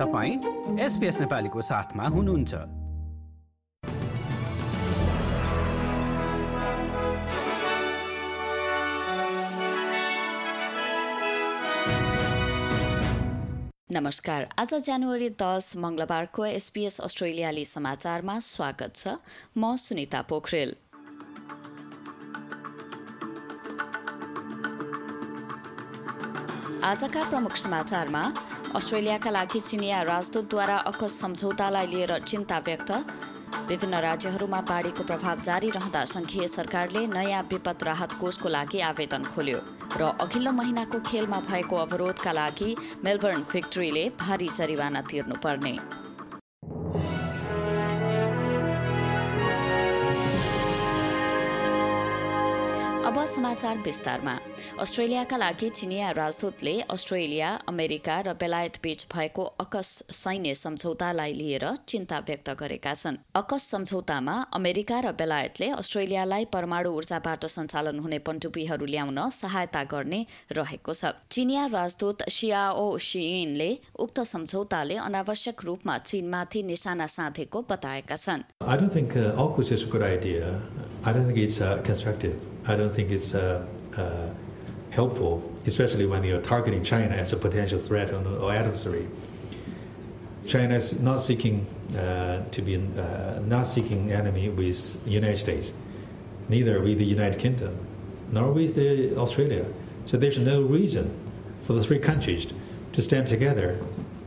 तपाईँ एसपिएस नेपालीको साथमा हुनुहुन्छ। नमस्कार। आज जनवरी दस मङ्गलबारको एसपिएस अस्ट्रेलियाली समाचारमा स्वागत छ। म सुनिता पोखरेल। आजका प्रमुख समाचारमा अस्ट्रेलियाका लागि चिनिया राजदूतद्वारा अकस सम्झौतालाई लिएर चिन्ता व्यक्त। विभिन्न राज्यहरूमा बाढीको प्रभाव जारी रहँदा संघीय सरकारले नयाँ विपद राहत कोषको लागि आवेदन खोल्यो र अघिल्लो महिनाको खेलमा भएको अवरोधका लागि मेलबर्न फिक्ट्रीले भारी जरिवाना तिर्नुपर्ने। अब समाचार विस्तारमा। अस्ट्रेलियाका लागि चिनिया राजदूतले अस्ट्रेलिया अमेरिका र बेलायत बीच भएको अकस सैन्य सम्झौतालाई लिएर चिन्ता व्यक्त गरेका छन्। अकस सम्झौतामा अमेरिका र बेलायतले अस्ट्रेलियालाई परमाणु ऊर्जाबाट सञ्चालन हुने पनडुब्बीहरू ल्याउन सहायता गर्ने रहेको छ। चिनिया राजदूत सियाओ सिइनले उक्त सम्झौताले अनावश्यक रूपमा चीनमाथि निशाना साधेको बताएका छन्। I don't think it's uh, uh, helpful, especially when you're targeting China as a potential threat or adversary. China is not seeking uh, to be uh, not seeking enemy with the United States, neither with the United Kingdom, nor with the Australia. So there's no reason for the three countries to stand together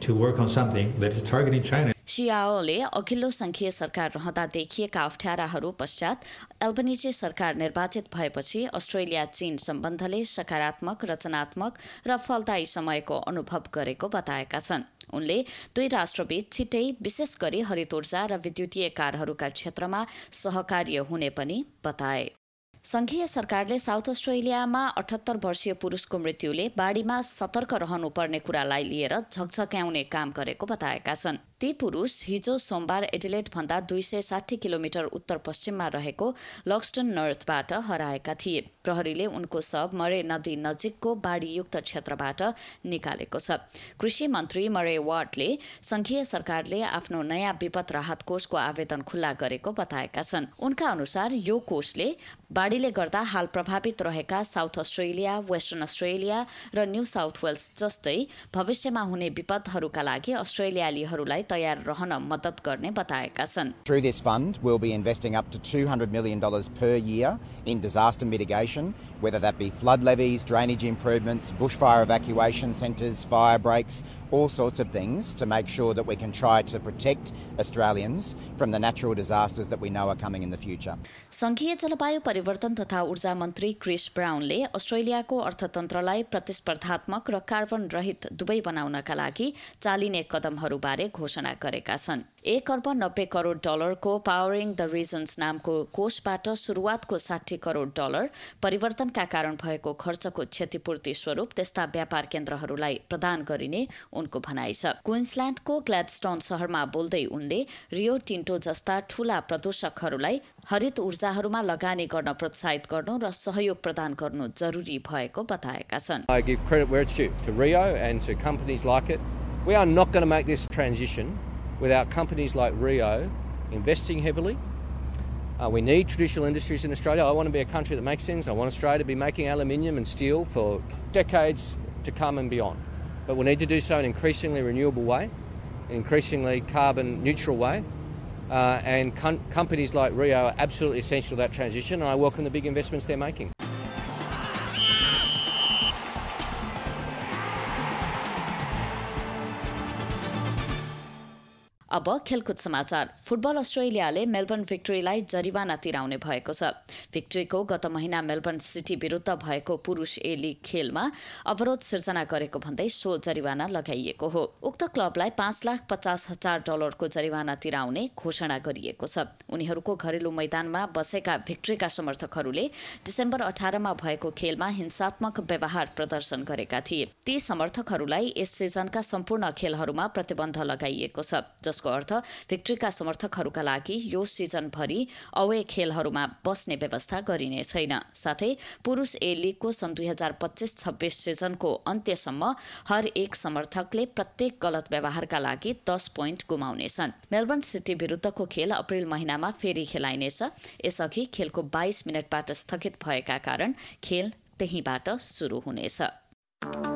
to work on something that is targeting China. सिआओले अघिल्लो संघीय सरकार रहँदा देखिएका अप्ठ्याराहरू पश्चात एल्बनिजे सरकार निर्वाचित भएपछि अस्ट्रेलिया चीन सम्बन्धले सकारात्मक रचनात्मक र फलदायी समयको अनुभव गरेको बताएका छन्। उनले दुई राष्ट्रबीच छिट्टै विशेष गरी हरित ऊर्जा र विद्युतीय कारहरूका क्षेत्रमा सहकार्य हुने पनि बताए। संघीय सरकारले साउथ अस्ट्रेलियामा अठहत्तर वर्षीय पुरुषको मृत्युले बाढीमा सतर्क रहनुपर्ने कुरालाई लिएर झकझक्याउने काम गरेको बताएका छन्। ती पुरुष हिजो सोमबार एडिलेट भन्दा दुई सय साठी किलोमिटर उत्तर पश्चिममा रहेको लक्स्टन नर्थबाट हराएका थिए। प्रहरीले उनको शव मरे नदी नजिकको बाढीयुक्त क्षेत्रबाट निकालेको छ। कृषि मन्त्री मरे वाटले संघीय सरकारले आफ्नो नयाँ विपद राहत कोषको आवेदन खुल्ला गरेको बताएका छन्। उनका अनुसार यो कोषले बाढीले गर्दा हाल प्रभावित रहेका साउथ अस्ट्रेलिया वेस्टर्न अस्ट्रेलिया र न्यू साउथ वेल्स जस्तै भविष्यमा हुने विपदहरूका लागि अस्ट्रेलियालीहरूलाई तयार रहन मद्दत गर्ने बताएका छन् Through this fund, we'll be investing up to $200 million per year in disaster mitigation, whether that be flood levees, drainage improvements, bushfire evacuation centres, fire breaks, all sorts of things to make sure that we can try to protect Australians from the natural disasters that we know are coming in the future. संघीय जलवायु परिवर्तन तथा ऊर्जा मन्त्री Chris Brownlee अस्ट्रेलियाको अर्थतन्त्रलाई प्रतिस्पर्धात्मक र carbon रहित दुवै बनाउनका लागि चालिने कदमहरूबारे घोषणा गरेका छन्। एक अर्ब नब्बे करोड डलरको पावरिङ द रिजन्स नामको कोषबाट सुरुवातको साठी करोड डलर परिवर्तनका कारण भएको खर्चको क्षतिपूर्ति स्वरूप त्यस्ता व्यापार केन्द्रहरूलाई प्रदान गरिने उनको भनाइ छ। क्विन्सल्याण्डको ग्ल्याडस्टोन सहरमा बोल्दै उनले रियो टिन्टो जस्ता ठूला प्रदूषकहरूलाई हरित ऊर्जाहरूमा लगानी गर्न प्रोत्साहित गर्नु र सहयोग प्रदान गर्नु जरुरी भएको बताएका छन्। We are not going to make this transition without companies like Rio investing heavily. Uh, we need traditional industries in Australia. I want to be a country that makes things. I want Australia to be making aluminium and steel for decades to come and beyond. But we need to do so in an increasingly renewable way, an increasingly carbon neutral way. Uh, and com- companies like Rio are absolutely essential to that transition, and I welcome the big investments they're making. अब खेलकुद समाचार। Football अस्ट्रेलियाले Melbourne भिक्ट्रीलाई जरिवाना तिराउने भएको छ। भिक्ट्रीको गत महिना Melbourne city विरुद्ध भएको पुरुष ए लिग खेलमा अवरोध सिर्जना गरेको भन्दै सो जरिवाना लगाइएको हो। उक्त क्लबलाई पाँच लाख पचास हजार डलरको जरिवाना तिराउने घोषणा गरिएको छ। उनीहरूको घरेलु मैदानमा बसेका भिक्ट्रीका समर्थकहरूले डिसेम्बर अठारमा भएको खेलमा हिंसात्मक व्यवहार प्रदर्शन गरेका थिए। ती समर्थकहरूलाई यस सिजनका सम्पूर्ण खेलहरूमा प्रतिबन्ध लगाइएको छ जसको अर्थ भिक्ट्रीका समर्थकहरूका लागि यो सिजनभरि अवे खेलहरूमा बस्ने व्यवस्था गरिने छैन। साथै पुरुष ए लिगको सन् दुई हजार पच्चिस छब्बिस सिजनको अन्त्यसम्म हर एक समर्थकले प्रत्येक गलत व्यवहारका लागि दस पोइन्ट गुमाउनेछन्। मेलबर्न सिटी विरुद्धको खेल अप्रेल महिनामा फेरि खेलाइनेछ। यसअघि खेलको बाइस मिनटबाट स्थगित भएका कारण खेल त्यहीँबाट सुरु हुनेछ।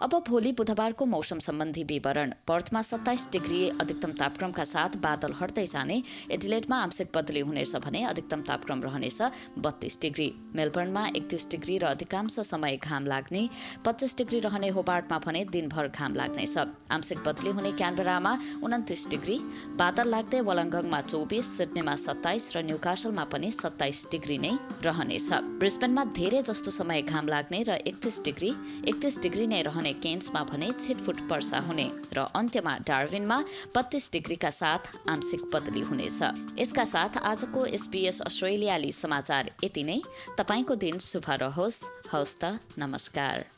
अब भोलि बुधबारको मौसम सम्बन्धी विवरण। पर्थमा सत्ताइस डिग्री अधिकतम तापक्रमका साथ बादल हट्दै जाने। एडिलेटमा आंशिक बदली हुनेछ भने अधिकतम तापक्रम रहनेछ बत्तीस डिग्री। मेलबर्नमा एकतिस डिग्री र अधिकांश समय घाम लाग्ने। पच्चिस डिग्री रहने होबार्टमा भने दिनभर घाम लाग्नेछ। आंशिक बदली हुने क्यानबेरामा उन्तिस डिग्री। बादल लाग्दै वलङ्गङमा चौबिस सिडनीमा सत्ताइस र न्युकासलमा पनि सत्ताइस डिग्री नै रहनेछ। ब्रिस्बेनमा धेरै जस्तो समय घाम लाग्ने र एकतिस डिग्री एकतिस डिग्री नै रहने हुने केन्समा भने छिटफुट वर्षा हुने र अन्त्यमा डार्विनमा बत्तीस डिग्रीका साथ आंशिक बदली हुनेछ। यसका साथ आजको एसबीएस अस्ट्रेलियाली समाचार यति नै। तपाईँको दिन शुभ रहोस्। हवस् त नमस्कार।